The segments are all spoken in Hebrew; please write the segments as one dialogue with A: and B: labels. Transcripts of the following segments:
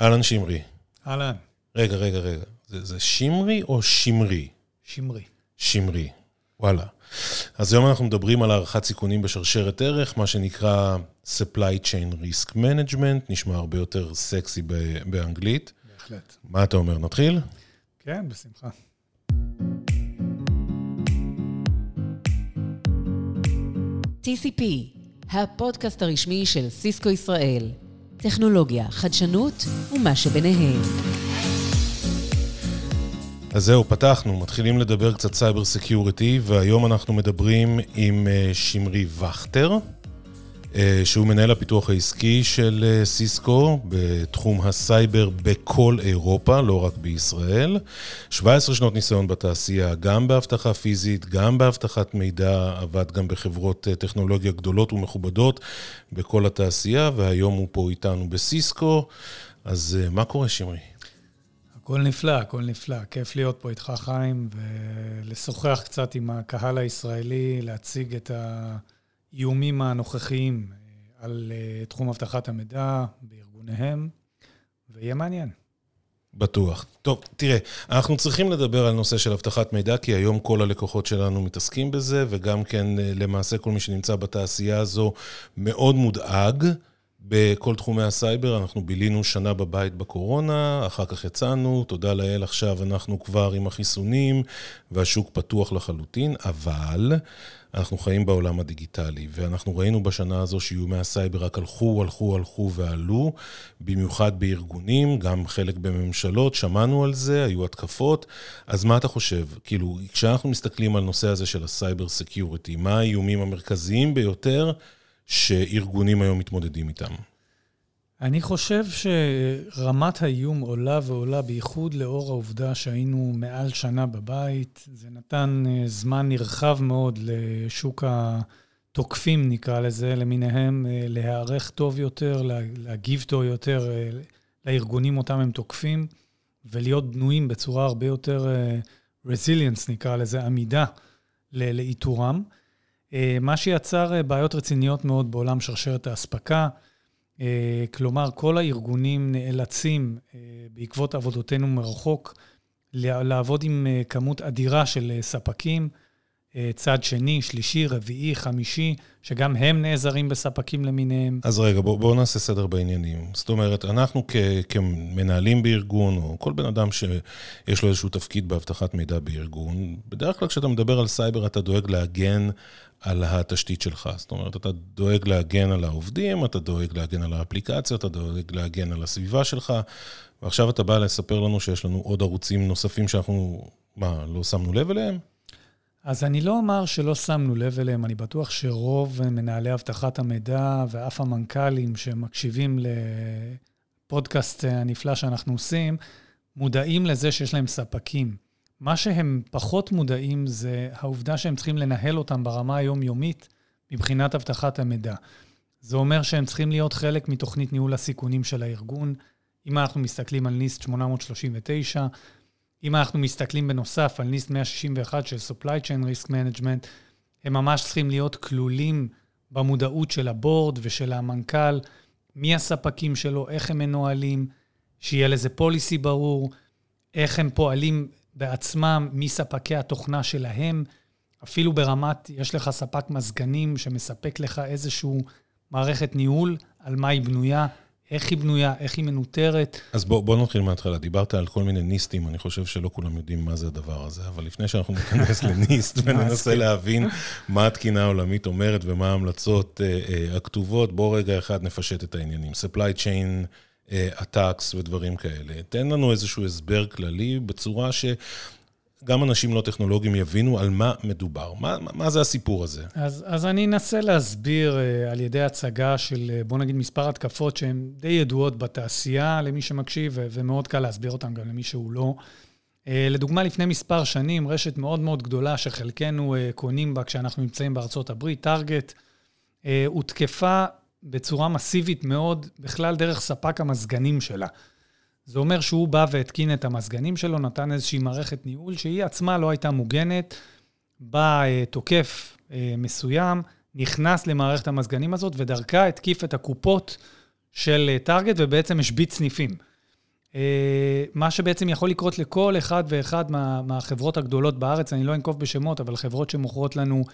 A: אהלן שמרי.
B: אהלן.
A: רגע, רגע, רגע. זה, זה שמרי או שמרי?
B: שמרי.
A: שמרי. וואלה. אז היום אנחנו מדברים על הערכת סיכונים בשרשרת ערך, מה שנקרא supply chain risk management, נשמע הרבה יותר סקסי באנגלית.
B: בהחלט.
A: מה אתה אומר, נתחיל?
B: כן, בשמחה.
C: TCP, הפודקאסט הרשמי של סיסקו ישראל. טכנולוגיה, חדשנות ומה שביניהם.
A: אז זהו, פתחנו, מתחילים לדבר קצת סייבר security, והיום אנחנו מדברים עם אה, שמרי וכטר. אה, שהוא מנהל הפיתוח העסקי של אה, סיסקו בתחום הסייבר בכל אירופה, לא רק בישראל. 17 שנות ניסיון בתעשייה, גם באבטחה פיזית, גם באבטחת מידע, עבד גם בחברות אה, טכנולוגיה גדולות ומכובדות בכל התעשייה, והיום הוא פה איתנו בסיסקו. אז מה קורה, שמרי?
B: הכל נפלא, הכל נפלא. כיף להיות פה איתך, חיים, ולשוחח קצת עם הקהל הישראלי, להציג את ה... האיומים הנוכחיים אה, על אה, תחום אבטחת המידע בארגוניהם, ויהיה מעניין.
A: בטוח. טוב, תראה, אנחנו צריכים לדבר על נושא של אבטחת מידע, כי היום כל הלקוחות שלנו מתעסקים בזה, וגם כן, אה, למעשה, כל מי שנמצא בתעשייה הזו מאוד מודאג. בכל תחומי הסייבר, אנחנו בילינו שנה בבית בקורונה, אחר כך יצאנו, תודה לאל, עכשיו אנחנו כבר עם החיסונים, והשוק פתוח לחלוטין, אבל אנחנו חיים בעולם הדיגיטלי, ואנחנו ראינו בשנה הזו שאיומי הסייבר רק הלכו, הלכו, הלכו ועלו, במיוחד בארגונים, גם חלק בממשלות, שמענו על זה, היו התקפות. אז מה אתה חושב? כאילו, כשאנחנו מסתכלים על נושא הזה של הסייבר security, מה האיומים המרכזיים ביותר שארגונים היום מתמודדים איתם?
B: אני חושב שרמת האיום עולה ועולה, בייחוד לאור העובדה שהיינו מעל שנה בבית. זה נתן אה, זמן נרחב מאוד לשוק התוקפים, נקרא לזה, למיניהם, אה, להיערך טוב יותר, להגיב טוב יותר אה, לארגונים אותם הם תוקפים, ולהיות בנויים בצורה הרבה יותר resilience, נקרא לזה, עמידה לאיתורם. מה שיצר בעיות רציניות מאוד בעולם שרשרת האספקה. אה, כלומר, כל הארגונים נאלצים, אה, בעקבות עבודותינו מרחוק, לעבוד עם אה, כמות אדירה של ספקים, צד שני, שלישי, רביעי, חמישי, שגם הם נעזרים בספקים למיניהם.
A: אז רגע, בואו בוא נעשה סדר בעניינים. זאת אומרת, אנחנו כ, כמנהלים בארגון, או כל בן אדם שיש לו איזשהו תפקיד באבטחת מידע בארגון, בדרך כלל כשאתה מדבר על סייבר, אתה דואג להגן על התשתית שלך. זאת אומרת, אתה דואג להגן על העובדים, אתה דואג להגן על האפליקציות, אתה דואג להגן על הסביבה שלך, ועכשיו אתה בא לספר לנו שיש לנו עוד ערוצים נוספים שאנחנו, מה, לא שמנו לב אליהם?
B: אז אני לא אומר שלא שמנו לב אליהם, אני בטוח שרוב מנהלי אבטחת המידע ואף המנכ"לים שמקשיבים לפודקאסט הנפלא שאנחנו עושים, מודעים לזה שיש להם ספקים. מה שהם פחות מודעים זה העובדה שהם צריכים לנהל אותם ברמה היומיומית מבחינת אבטחת המידע. זה אומר שהם צריכים להיות חלק מתוכנית ניהול הסיכונים של הארגון. אם אנחנו מסתכלים על ניסט 839, אם אנחנו מסתכלים בנוסף על ניסט 161 של supply chain risk management, הם ממש צריכים להיות כלולים במודעות של הבורד ושל המנכ"ל, מי הספקים שלו, איך הם מנוהלים, שיהיה לזה פוליסי ברור, איך הם פועלים בעצמם, מספקי התוכנה שלהם, אפילו ברמת, יש לך ספק מזגנים שמספק לך איזושהי מערכת ניהול, על מה היא בנויה, איך היא בנויה, איך היא מנוטרת.
A: אז בוא, בוא נתחיל מההתחלה. דיברת על כל מיני ניסטים, אני חושב שלא כולם יודעים מה זה הדבר הזה, אבל לפני שאנחנו ניכנס לניסט וננסה להבין מה התקינה העולמית אומרת ומה ההמלצות אה, אה, הכתובות, בוא רגע אחד נפשט את העניינים. supply chain attacks ודברים כאלה. תן לנו איזשהו הסבר כללי בצורה שגם אנשים לא טכנולוגיים יבינו על מה מדובר. מה, מה זה הסיפור הזה?
B: אז, אז אני אנסה להסביר uh, על ידי הצגה של, uh, בוא נגיד, מספר התקפות שהן די ידועות בתעשייה למי שמקשיב, ומאוד קל להסביר אותן גם למי שהוא לא. Uh, לדוגמה, לפני מספר שנים, רשת מאוד מאוד גדולה שחלקנו קונים בה כשאנחנו נמצאים בארצות הברית, טארגט, הותקפה בצורה מסיבית מאוד, בכלל דרך ספק המזגנים שלה. זה אומר שהוא בא והתקין את המזגנים שלו, נתן איזושהי מערכת ניהול שהיא עצמה לא הייתה מוגנת. בא אה, תוקף אה, מסוים, נכנס למערכת המזגנים הזאת, ודרכה התקיף את הקופות של אה, טארגט ובעצם השבית סניפים. מה שבעצם יכול לקרות לכל אחד ואחד מה, מהחברות הגדולות בארץ, אני לא אנקוב בשמות, אבל חברות שמוכרות לנו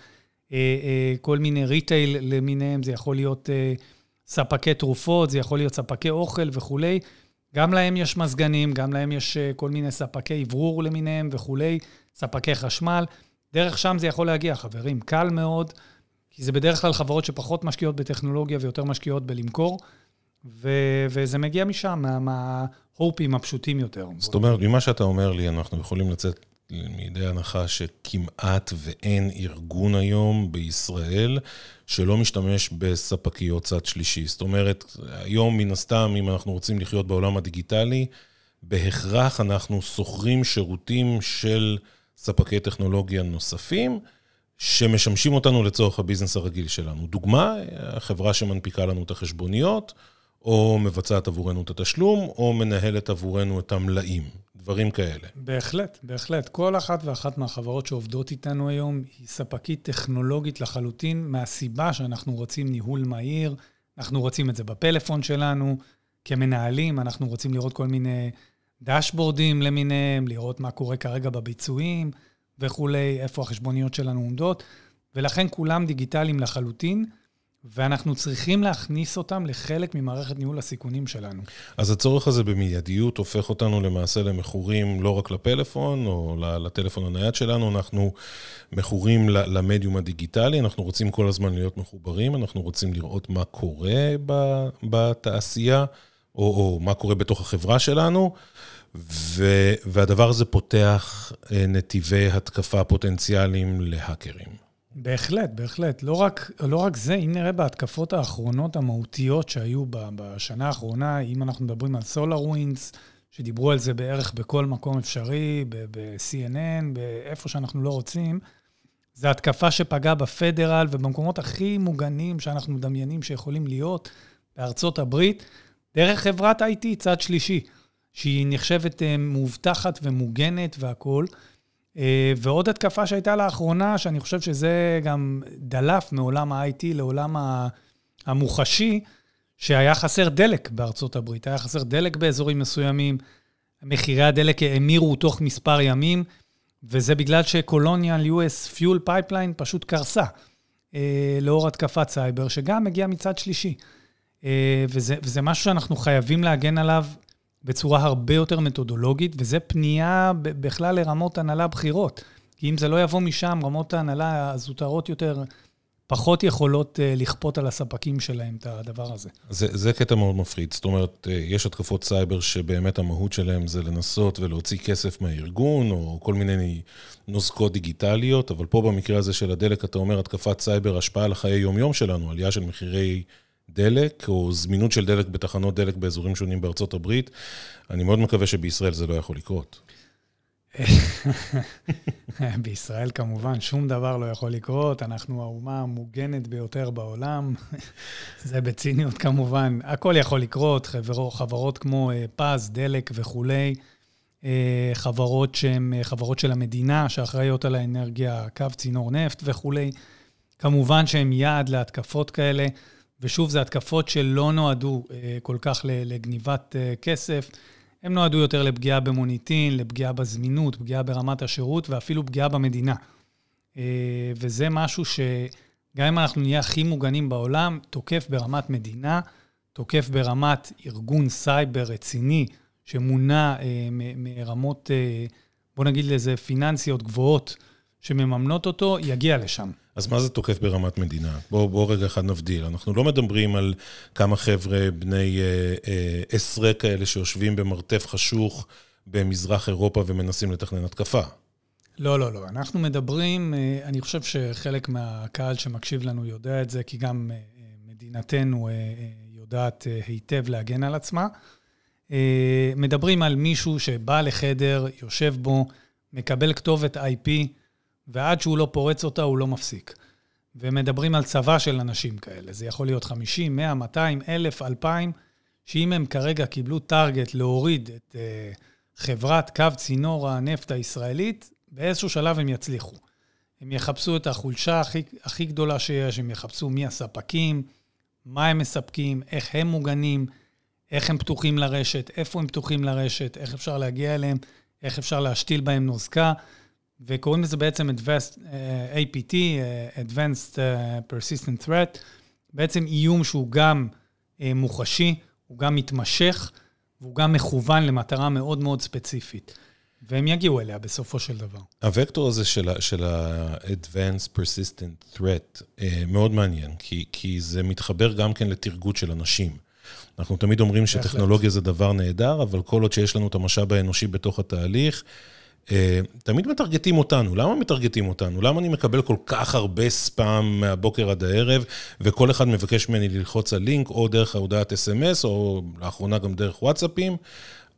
B: כל מיני ריטייל למיניהם, זה יכול להיות ספקי תרופות, זה יכול להיות ספקי אוכל וכולי. גם להם יש מזגנים, גם להם יש כל מיני ספקי אוורור למיניהם וכולי, ספקי חשמל. דרך שם זה יכול להגיע, חברים. קל מאוד, כי זה בדרך כלל חברות שפחות משקיעות בטכנולוגיה ויותר משקיעות בלמכור, ו- וזה מגיע משם, מההופים מה- הפשוטים יותר.
A: זאת אומרת, ממה שאתה אומר לי, אנחנו יכולים לצאת מידי הנחה שכמעט ואין ארגון היום בישראל שלא משתמש בספקיות צד שלישי. זאת אומרת, היום מן הסתם, אם אנחנו רוצים לחיות בעולם הדיגיטלי, בהכרח אנחנו שוכרים שירותים של ספקי טכנולוגיה נוספים, שמשמשים אותנו לצורך הביזנס הרגיל שלנו. דוגמה, החברה שמנפיקה לנו את החשבוניות, או מבצעת עבורנו את התשלום, או מנהלת עבורנו את המלאים. דברים כאלה.
B: בהחלט, בהחלט. כל אחת ואחת מהחברות שעובדות איתנו היום היא ספקית טכנולוגית לחלוטין, מהסיבה שאנחנו רוצים ניהול מהיר, אנחנו רוצים את זה בפלאפון שלנו, כמנהלים, אנחנו רוצים לראות כל מיני דשבורדים למיניהם, לראות מה קורה כרגע בביצועים וכולי, איפה החשבוניות שלנו עומדות, ולכן כולם דיגיטליים לחלוטין. ואנחנו צריכים להכניס אותם לחלק ממערכת ניהול הסיכונים שלנו.
A: אז הצורך הזה במיידיות הופך אותנו למעשה למכורים לא רק לפלאפון או לטלפון הנייד שלנו, אנחנו מכורים למדיום הדיגיטלי, אנחנו רוצים כל הזמן להיות מחוברים, אנחנו רוצים לראות מה קורה בתעשייה, או, או מה קורה בתוך החברה שלנו. והדבר הזה פותח אה, נתיבי התקפה פוטנציאליים להאקרים.
B: בהחלט, בהחלט. לא רק, לא רק זה, אם נראה בהתקפות האחרונות המהותיות שהיו בשנה האחרונה, אם אנחנו מדברים על SolarWinds, שדיברו על זה בערך בכל מקום אפשרי, ב-CNN, באיפה שאנחנו לא רוצים, זו התקפה שפגעה בפדרל ובמקומות הכי מוגנים שאנחנו מדמיינים שיכולים להיות, בארצות הברית, דרך חברת IT, צד שלישי, שהיא נחשבת אה, מאובטחת ומוגנת והכול. אה, ועוד התקפה שהייתה לאחרונה, שאני חושב שזה גם דלף מעולם ה-IT לעולם המוחשי, שהיה חסר דלק בארצות הברית. היה חסר דלק באזורים מסוימים, מחירי הדלק האמירו תוך מספר ימים, וזה בגלל שקולוניאל US Fuel Pipeline פשוט קרסה, אה, לאור התקפת סייבר, שגם מגיע מצד שלישי. אה, וזה, וזה משהו שאנחנו חייבים להגן עליו בצורה הרבה יותר מתודולוגית, וזה פנייה בכלל לרמות הנהלה בכירות. כי אם זה לא יבוא משם, רמות ההנהלה הזוטרות יותר פחות יכולות uh, לכפות על הספקים שלהם את הדבר הזה.
A: זה, זה קטע מאוד מפחיד. זאת אומרת, uh, יש התקפות סייבר שבאמת המהות שלהם זה לנסות ולהוציא כסף מהארגון, או כל מיני נוזקות דיגיטליות, אבל פה במקרה הזה של הדלק, אתה אומר, התקפת סייבר, השפעה על החיי יום-יום שלנו, עלייה של מחירי... דלק, או זמינות של דלק בתחנות דלק באזורים שונים בארצות הברית. אני מאוד מקווה שבישראל זה לא יכול לקרות.
B: בישראל כמובן שום דבר לא יכול לקרות, אנחנו האומה המוגנת ביותר בעולם. זה בציניות כמובן, הכל יכול לקרות, חברות, חברות כמו אה, פז, דלק וכולי, אה, חברות שהן אה, חברות של המדינה, שאחראיות על האנרגיה, קו צינור נפט וכולי, כמובן שהן יעד להתקפות כאלה. ושוב, זה התקפות שלא נועדו אה, כל כך לגניבת אה, כסף, הן נועדו יותר לפגיעה במוניטין, לפגיעה בזמינות, פגיעה ברמת השירות ואפילו פגיעה במדינה. אה, וזה משהו שגם אם אנחנו נהיה הכי מוגנים בעולם, תוקף ברמת מדינה, תוקף ברמת ארגון סייבר רציני, שמונע אה, מרמות, אה, בוא נגיד לזה, פיננסיות גבוהות, שמממנות אותו, יגיע לשם.
A: אז מה זה תוקף ברמת מדינה? בואו בוא רגע אחד נבדיל. אנחנו לא מדברים על כמה חבר'ה בני אה, אה, עשרה אה, כאלה שיושבים במרתף חשוך במזרח אירופה ומנסים לתכנן התקפה.
B: לא, לא, לא. אנחנו מדברים, אה, אני חושב שחלק מהקהל שמקשיב לנו יודע את זה, כי גם אה, מדינתנו יודעת היטב להגן על עצמה. מדברים על מישהו שבא לחדר, יושב בו, מקבל כתובת IP, ועד שהוא לא פורץ אותה, הוא לא מפסיק. ומדברים על צבא של אנשים כאלה. זה יכול להיות 50, 100, 200, 1,000, 2,000, שאם הם כרגע קיבלו טארגט להוריד את uh, חברת קו צינור הנפט הישראלית, באיזשהו שלב הם יצליחו. הם יחפשו את החולשה הכי, הכי גדולה שיש, הם יחפשו מי הספקים, מה הם מספקים, איך הם מוגנים, איך הם פתוחים לרשת, איפה הם פתוחים לרשת, איך אפשר להגיע אליהם, איך אפשר להשתיל בהם נוזקה, וקוראים לזה בעצם Advanced, uh, APT, uh, Advanced uh, Persistent Threat, בעצם איום שהוא גם uh, מוחשי, הוא גם מתמשך, והוא גם מכוון למטרה מאוד מאוד ספציפית. והם יגיעו אליה בסופו של דבר.
A: הוקטור הזה של ה-Advanced Persistent Threat מאוד מעניין, כי, כי זה מתחבר גם כן לתרגות של אנשים. אנחנו תמיד אומרים שטכנולוגיה זה דבר נהדר, אבל כל עוד שיש לנו את המשאב האנושי בתוך התהליך, אה, תמיד מטרגטים אותנו. למה מטרגטים אותנו? למה אני מקבל כל כך הרבה ספאם מהבוקר עד הערב, וכל אחד מבקש ממני ללחוץ על לינק, או דרך ההודעת אס.אם.אס, או לאחרונה גם דרך וואטסאפים?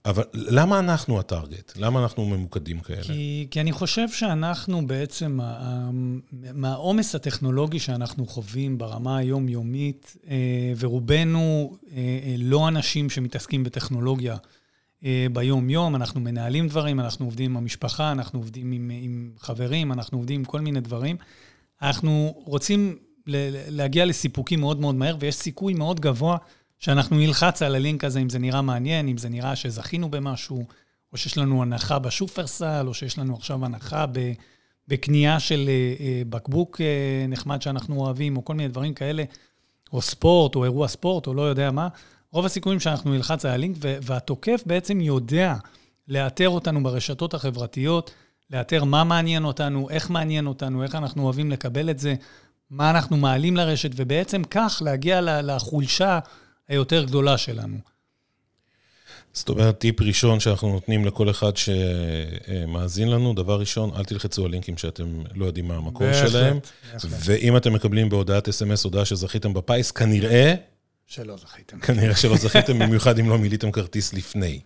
A: אבל למה אנחנו הטארגט? למה אנחנו ממוקדים כאלה?
B: כי, כי אני חושב שאנחנו בעצם, מהעומס הטכנולוגי שאנחנו חווים ברמה היומיומית, אה, ורובנו אה, לא אנשים שמתעסקים בטכנולוגיה ביום-יום, אנחנו מנהלים דברים, אנחנו עובדים עם המשפחה, אנחנו עובדים עם, עם חברים, אנחנו עובדים עם כל מיני דברים. אנחנו רוצים להגיע לסיפוקים מאוד מאוד מהר, ויש סיכוי מאוד גבוה שאנחנו נלחץ על הלינק הזה אם זה נראה מעניין, אם זה נראה שזכינו במשהו, או שיש לנו הנחה בשופרסל, או שיש לנו עכשיו הנחה בקנייה של אה, אה, בקבוק אה, נחמד שאנחנו אוהבים, או כל מיני דברים כאלה, או ספורט, או אירוע ספורט, או לא יודע מה. רוב הסיכויים שאנחנו נלחץ על הלינק, והתוקף בעצם יודע לאתר אותנו ברשתות החברתיות, לאתר מה מעניין אותנו, איך מעניין אותנו, איך אנחנו אוהבים לקבל את זה, מה אנחנו מעלים לרשת, ובעצם כך להגיע לחולשה היותר גדולה שלנו.
A: זאת אומרת, טיפ ראשון שאנחנו נותנים לכל אחד שמאזין לנו, דבר ראשון, אל תלחצו על לינקים שאתם לא יודעים מה המקור בהחלט, שלהם. בהחלט. ואם אתם מקבלים בהודעת אס.אם.אס הודעה שזכיתם בפיס, כנראה...
B: שלא זכיתם.
A: כנראה שלא זכיתם, במיוחד אם לא מילאתם כרטיס לפני.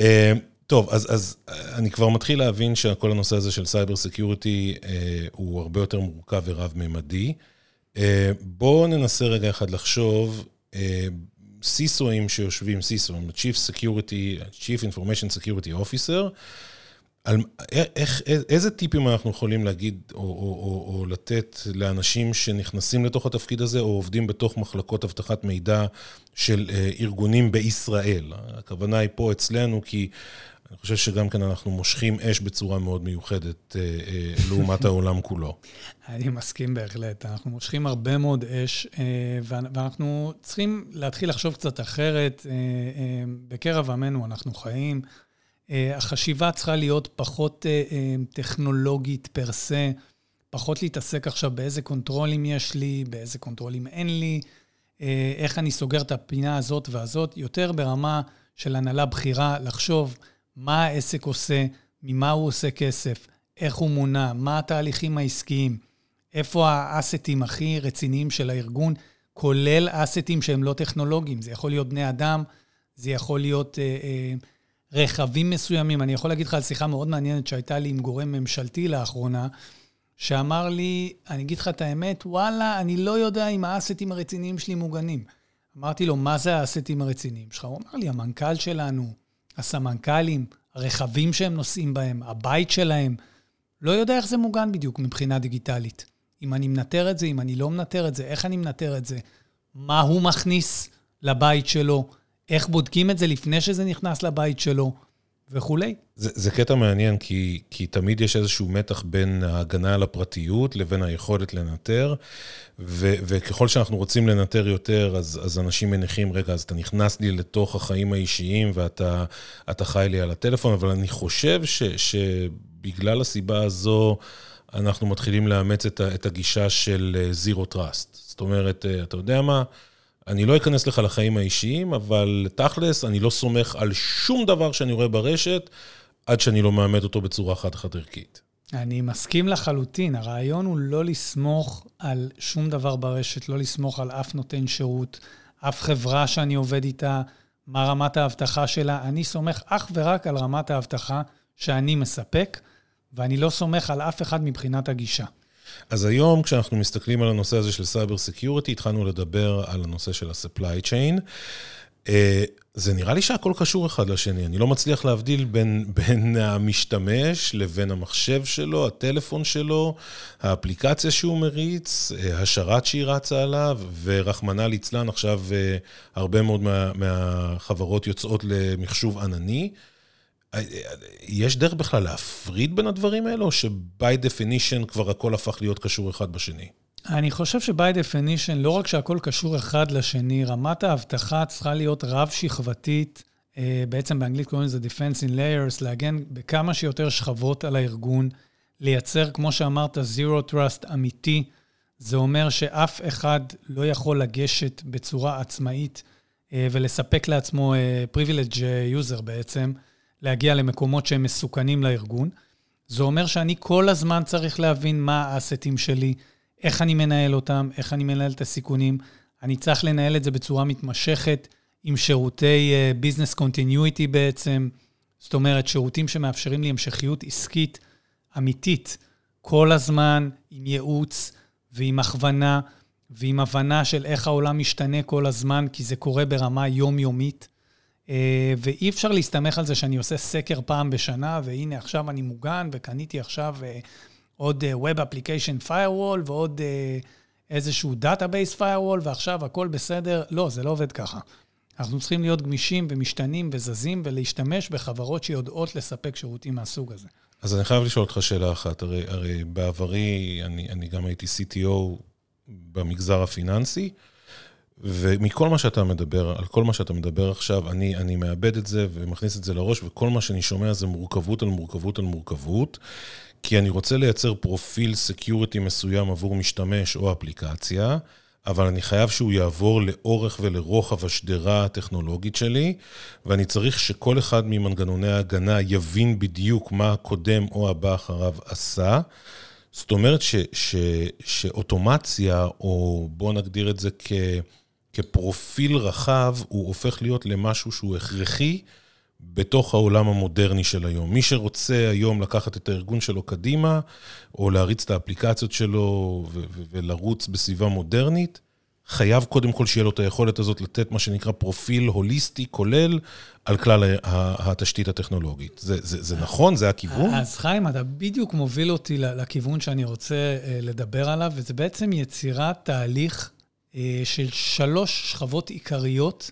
A: אה, טוב, אז, אז אני כבר מתחיל להבין שכל הנושא הזה של סייבר security אה, הוא הרבה יותר מורכב ורב-ממדי. אה, בואו ננסה רגע אחד לחשוב CISO-אים שיושבים, CISO-אים, Chief Security, Chief Information Security Officer, על איך, איזה טיפים אנחנו יכולים להגיד או, או, או, או לתת לאנשים שנכנסים לתוך התפקיד הזה, או עובדים בתוך מחלקות אבטחת מידע של ארגונים בישראל? הכוונה היא פה אצלנו, כי אני חושב שגם כן אנחנו מושכים אש בצורה מאוד מיוחדת אה, אה, לעומת העולם כולו.
B: אני מסכים בהחלט. אנחנו מושכים הרבה מאוד אש, אה, ואנחנו צריכים להתחיל לחשוב קצת אחרת. בקרב עמנו אנחנו חיים. החשיבה צריכה להיות פחות טכנולוגית פר סה, פחות להתעסק עכשיו באיזה קונטרולים יש לי, באיזה קונטרולים אין לי, איך אני סוגר את הפינה הזאת והזאת, יותר ברמה של הנהלה בכירה, לחשוב מה העסק עושה, ממה הוא עושה כסף, איך הוא מונע, מה התהליכים העסקיים, איפה האסטים הכי רציניים של הארגון, כולל אסטים שהם לא טכנולוגיים. זה יכול להיות בני אדם, זה יכול להיות אה, אה, רכבים מסוימים. אני יכול להגיד לך על שיחה מאוד מעניינת שהייתה לי עם גורם ממשלתי לאחרונה, שאמר לי, אני אגיד לך את האמת, וואלה, אני לא יודע אם האסטים הרציניים שלי מוגנים. אמרתי לו, מה זה האסטים הרציניים שלך? הוא אמר לי, המנכ"ל שלנו, הסמנכ"לים, הרכבים שהם נוסעים בהם, הבית שלהם, לא יודע איך זה מוגן בדיוק מבחינה דיגיטלית. אם אני מנטר את זה, אם אני לא מנטר את זה, איך אני מנטר את זה, מה הוא מכניס לבית שלו, איך בודקים את זה לפני שזה נכנס לבית שלו. וכולי.
A: זה, זה קטע מעניין, כי, כי תמיד יש איזשהו מתח בין ההגנה על הפרטיות לבין היכולת לנטר, ו, וככל שאנחנו רוצים לנטר יותר, אז, אז אנשים מניחים, רגע, אז אתה נכנס לי לתוך החיים האישיים ואתה חי לי על הטלפון, אבל אני חושב ש, שבגלל הסיבה הזו, אנחנו מתחילים לאמץ את, את הגישה של זירו uh, טראסט. זאת אומרת, uh, אתה יודע מה? אני לא אכנס לך לחיים האישיים, אבל תכלס, אני לא סומך על שום דבר שאני רואה ברשת, עד שאני לא מאמת אותו בצורה חד-חד ערכית.
B: אני מסכים לחלוטין. הרעיון הוא לא לסמוך על שום דבר ברשת, לא לסמוך על אף נותן שירות, אף חברה שאני עובד איתה, מה רמת האבטחה שלה. אני סומך אך ורק על רמת האבטחה שאני מספק, ואני לא סומך על אף אחד מבחינת הגישה.
A: אז היום, כשאנחנו מסתכלים על הנושא הזה של סייבר security, התחלנו לדבר על הנושא של ה-supply chain. Uh, זה נראה לי שהכל קשור אחד לשני. אני לא מצליח להבדיל בין, בין המשתמש לבין המחשב שלו, הטלפון שלו, האפליקציה שהוא מריץ, השרת שהיא רצה עליו, ורחמנא ליצלן, עכשיו אה, הרבה מאוד מה, מהחברות יוצאות למחשוב ענני. יש דרך בכלל להפריד בין הדברים האלו, או ש-by definition כבר הכל הפך להיות קשור אחד בשני?
B: אני חושב ש-by definition, לא רק שהכל קשור אחד לשני, רמת האבטחה צריכה להיות רב-שכבתית, אה, בעצם באנגלית קוראים לזה Defense in Layers, להגן בכמה שיותר שכבות על הארגון, לייצר, כמו שאמרת, Zero Trust אמיתי. זה אומר שאף אחד לא יכול לגשת בצורה עצמאית אה, ולספק לעצמו אה, privilege user בעצם, להגיע למקומות שהם מסוכנים לארגון. זה אומר שאני כל הזמן צריך להבין מה ה-assets שלי, איך אני מנהל אותם, איך אני מנהל את הסיכונים. אני צריך לנהל את זה בצורה מתמשכת, עם שירותי business uh, continuity בעצם. זאת אומרת, שירותים שמאפשרים לי המשכיות עסקית אמיתית, כל הזמן, עם ייעוץ ועם הכוונה, ועם הבנה של איך העולם משתנה כל הזמן, כי זה קורה ברמה יומיומית. Uh, ואי אפשר להסתמך על זה שאני עושה סקר פעם בשנה, והנה עכשיו אני מוגן, וקניתי עכשיו... Uh, עוד uh, Web Application Firewall ועוד איזשהו Database Firewall, ועכשיו הכל בסדר. לא, זה לא עובד ככה. אנחנו צריכים להיות גמישים ומשתנים וזזים ולהשתמש בחברות שיודעות לספק שירותים מהסוג הזה.
A: אז אני חייב לשאול אותך שאלה אחת. הרי, הרי בעברי, אני, אני גם הייתי CTO במגזר הפיננסי, ומכל מה שאתה מדבר, על כל מה שאתה מדבר עכשיו, אני, אני מאבד את זה ומכניס את זה לראש, וכל מה שאני שומע זה מורכבות על מורכבות על מורכבות. כי אני רוצה לייצר פרופיל security מסוים עבור משתמש או אפליקציה, אבל אני חייב שהוא יעבור לאורך ולרוחב השדרה הטכנולוגית שלי, ואני צריך שכל אחד ממנגנוני ההגנה יבין בדיוק מה הקודם או הבא אחריו עשה. זאת אומרת ש, ש, שאוטומציה, או בואו נגדיר את זה כ, כפרופיל רחב, הוא הופך להיות למשהו שהוא הכרחי. בתוך העולם המודרני של היום. מי שרוצה היום לקחת את הארגון שלו קדימה, או להריץ את האפליקציות שלו ולרוץ בסביבה מודרנית, חייב קודם כל שיהיה לו את היכולת הזאת לתת מה שנקרא פרופיל הוליסטי כולל על כלל התשתית הטכנולוגית. זה, זה, זה נכון? זה הכיוון?
B: אז חיים, אתה בדיוק מוביל אותי לכיוון שאני רוצה אה, לדבר עליו, וזה בעצם יצירת תהליך של שלוש שכבות עיקריות.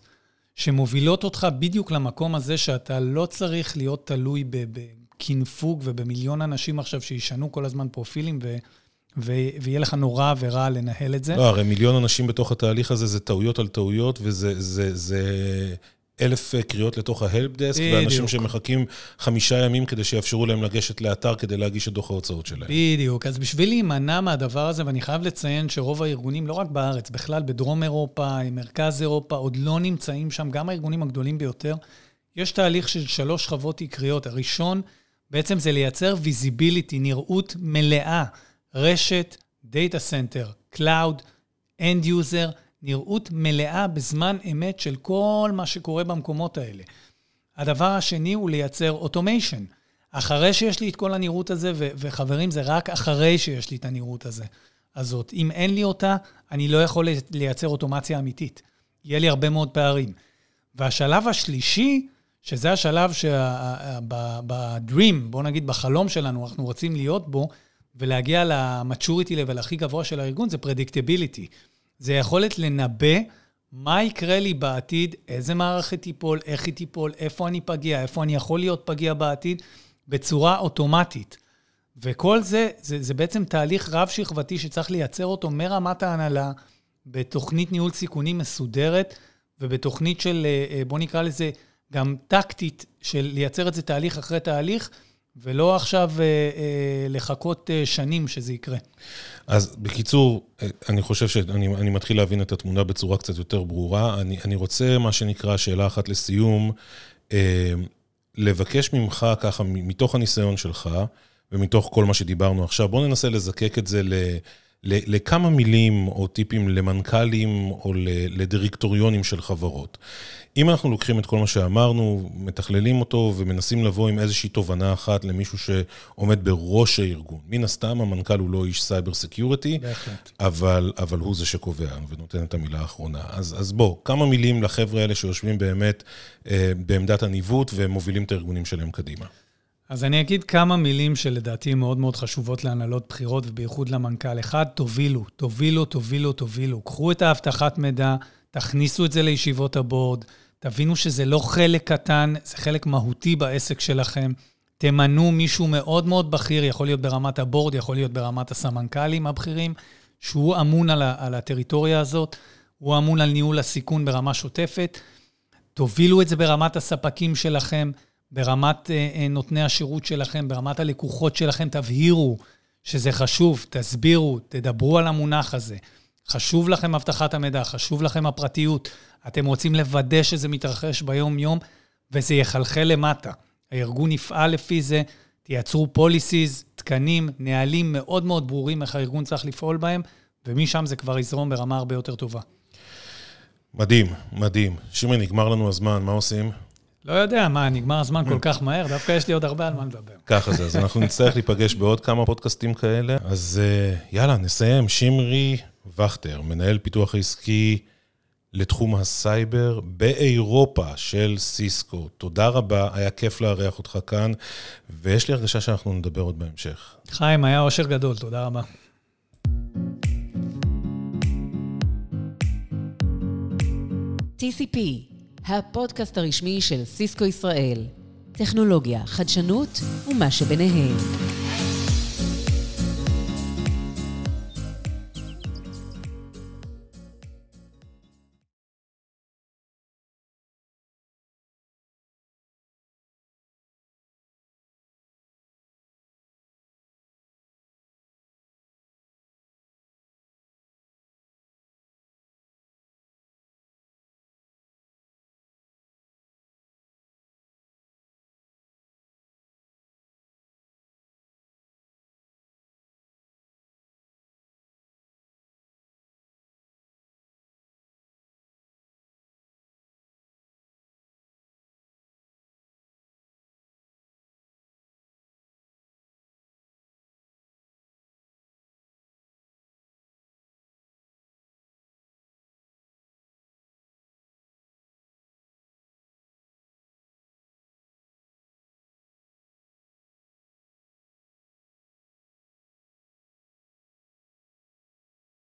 B: שמובילות אותך בדיוק למקום הזה שאתה לא צריך להיות תלוי בקינפוג ובמיליון אנשים עכשיו שישנו כל הזמן פרופילים ו... ו- ויהיה לך נורא ורע לנהל את זה.
A: לא, הרי מיליון אנשים בתוך התהליך הזה זה טעויות על טעויות, וזה זה, זה אלף קריאות לתוך ההלפ דסק, ואנשים שמחכים חמישה ימים כדי שיאפשרו להם לגשת לאתר כדי להגיש את דוח ההוצאות שלהם.
B: בדיוק. אז בשביל להימנע מהדבר הזה, ואני חייב לציין שרוב הארגונים, לא רק בארץ, בכלל בדרום אירופה, מרכז אירופה, עוד לא נמצאים שם, גם הארגונים הגדולים ביותר, יש תהליך של שלוש שכבות עיקריות. הראשון, בעצם זה לייצר visibility, נראות מלאה, רשת, data center, cloud, end user, נראות מלאה בזמן אמת של כל מה שקורה במקומות האלה. הדבר השני הוא לייצר automation. אחרי שיש לי את כל הנראות הזה, ו- וחברים, זה רק אחרי שיש לי את הנראות הזה, הזאת. אם אין לי אותה, אני לא יכול לייצר אוטומציה אמיתית. יהיה לי הרבה מאוד פערים. והשלב השלישי, שזה השלב שבדרים, בואו נגיד בחלום שלנו, אנחנו רוצים להיות בו, ולהגיע למצ'וריטי לבל הכי גבוה של הארגון, זה פרדיקטיביליטי. זה יכולת לנבא מה יקרה לי בעתיד, איזה מערכת תיפול, איך היא תיפול, איפה אני פגיע, איפה אני יכול להיות פגיע בעתיד, בצורה אוטומטית. וכל זה, זה, זה בעצם תהליך רב-שכבתי שצריך לייצר אותו מרמת ההנהלה, בתוכנית ניהול סיכונים מסודרת, ובתוכנית של, אה, אה, בואו נקרא לזה, גם טקטית, של לייצר את זה תהליך אחרי תהליך, ולא עכשיו אה, אה, לחכות אה, שנים שזה יקרה.
A: אז בקיצור, אה, אני חושב שאני מתחיל להבין את התמונה בצורה קצת יותר ברורה. אני, אני רוצה, מה שנקרא, שאלה אחת לסיום, אה, לבקש ממך ככה, מתוך הניסיון שלך, ומתוך כל מה שדיברנו עכשיו, בוא ננסה לזקק את זה ל... לכמה מילים או טיפים למנכ"לים או לדירקטוריונים של חברות. אם אנחנו לוקחים את כל מה שאמרנו, מתכללים אותו ומנסים לבוא עם איזושהי תובנה אחת למישהו שעומד בראש הארגון. מן הסתם, המנכ"ל הוא לא איש סייבר סקיורטי, אבל, אבל הוא זה שקובע ונותן את המילה האחרונה. אז, אז בוא, כמה מילים לחבר'ה האלה שיושבים באמת אה, בעמדת הניווט ומובילים את הארגונים שלהם קדימה.
B: אז אני אגיד כמה מילים שלדעתי מאוד מאוד חשובות להנהלות בחירות, ובייחוד למנכ"ל. אחד, תובילו, תובילו, תובילו, תובילו. קחו את האבטחת מידע, תכניסו את זה לישיבות הבורד, תבינו שזה לא חלק קטן, זה חלק מהותי בעסק שלכם. תמנו מישהו מאוד מאוד בכיר, יכול להיות ברמת הבורד, יכול להיות ברמת הסמנכ"לים הבכירים, שהוא אמון על, על הטריטוריה הזאת, הוא אמון על ניהול הסיכון ברמה שוטפת. תובילו את זה ברמת הספקים שלכם, ברמת אה, אה, נותני השירות שלכם, ברמת הלקוחות שלכם, תבהירו שזה חשוב, תסבירו, תדברו על המונח הזה. חשוב לכם אבטחת המידע, חשוב לכם הפרטיות. אתם רוצים לוודא שזה מתרחש ביום-יום, וזה יחלחל למטה. הארגון יפעל לפי זה, תייצרו פוליסיז, תקנים, נהלים מאוד מאוד ברורים איך הארגון צריך לפעול בהם, ומשם זה כבר יזרום ברמה הרבה יותר טובה.
A: מדהים, מדהים. שמרי, נגמר לנו הזמן, מה עושים?
B: לא יודע, מה, נגמר הזמן כל כך מהר? דווקא יש לי עוד הרבה על מה לדבר.
A: ככה זה, אז אנחנו נצטרך להיפגש בעוד כמה פודקאסטים כאלה. אז אה, יאללה, נסיים. שמרי וכטר, מנהל פיתוח עסקי לתחום הסייבר באירופה של סיסקו. תודה רבה, היה כיף לארח אותך כאן, ויש לי הרגשה שאנחנו נדבר עוד בהמשך.
B: חיים, היה אושר גדול, תודה רבה.
C: TCP, הפודקאסט הרשמי של סיסקו ישראל. טכנולוגיה, חדשנות ומה שביניהם.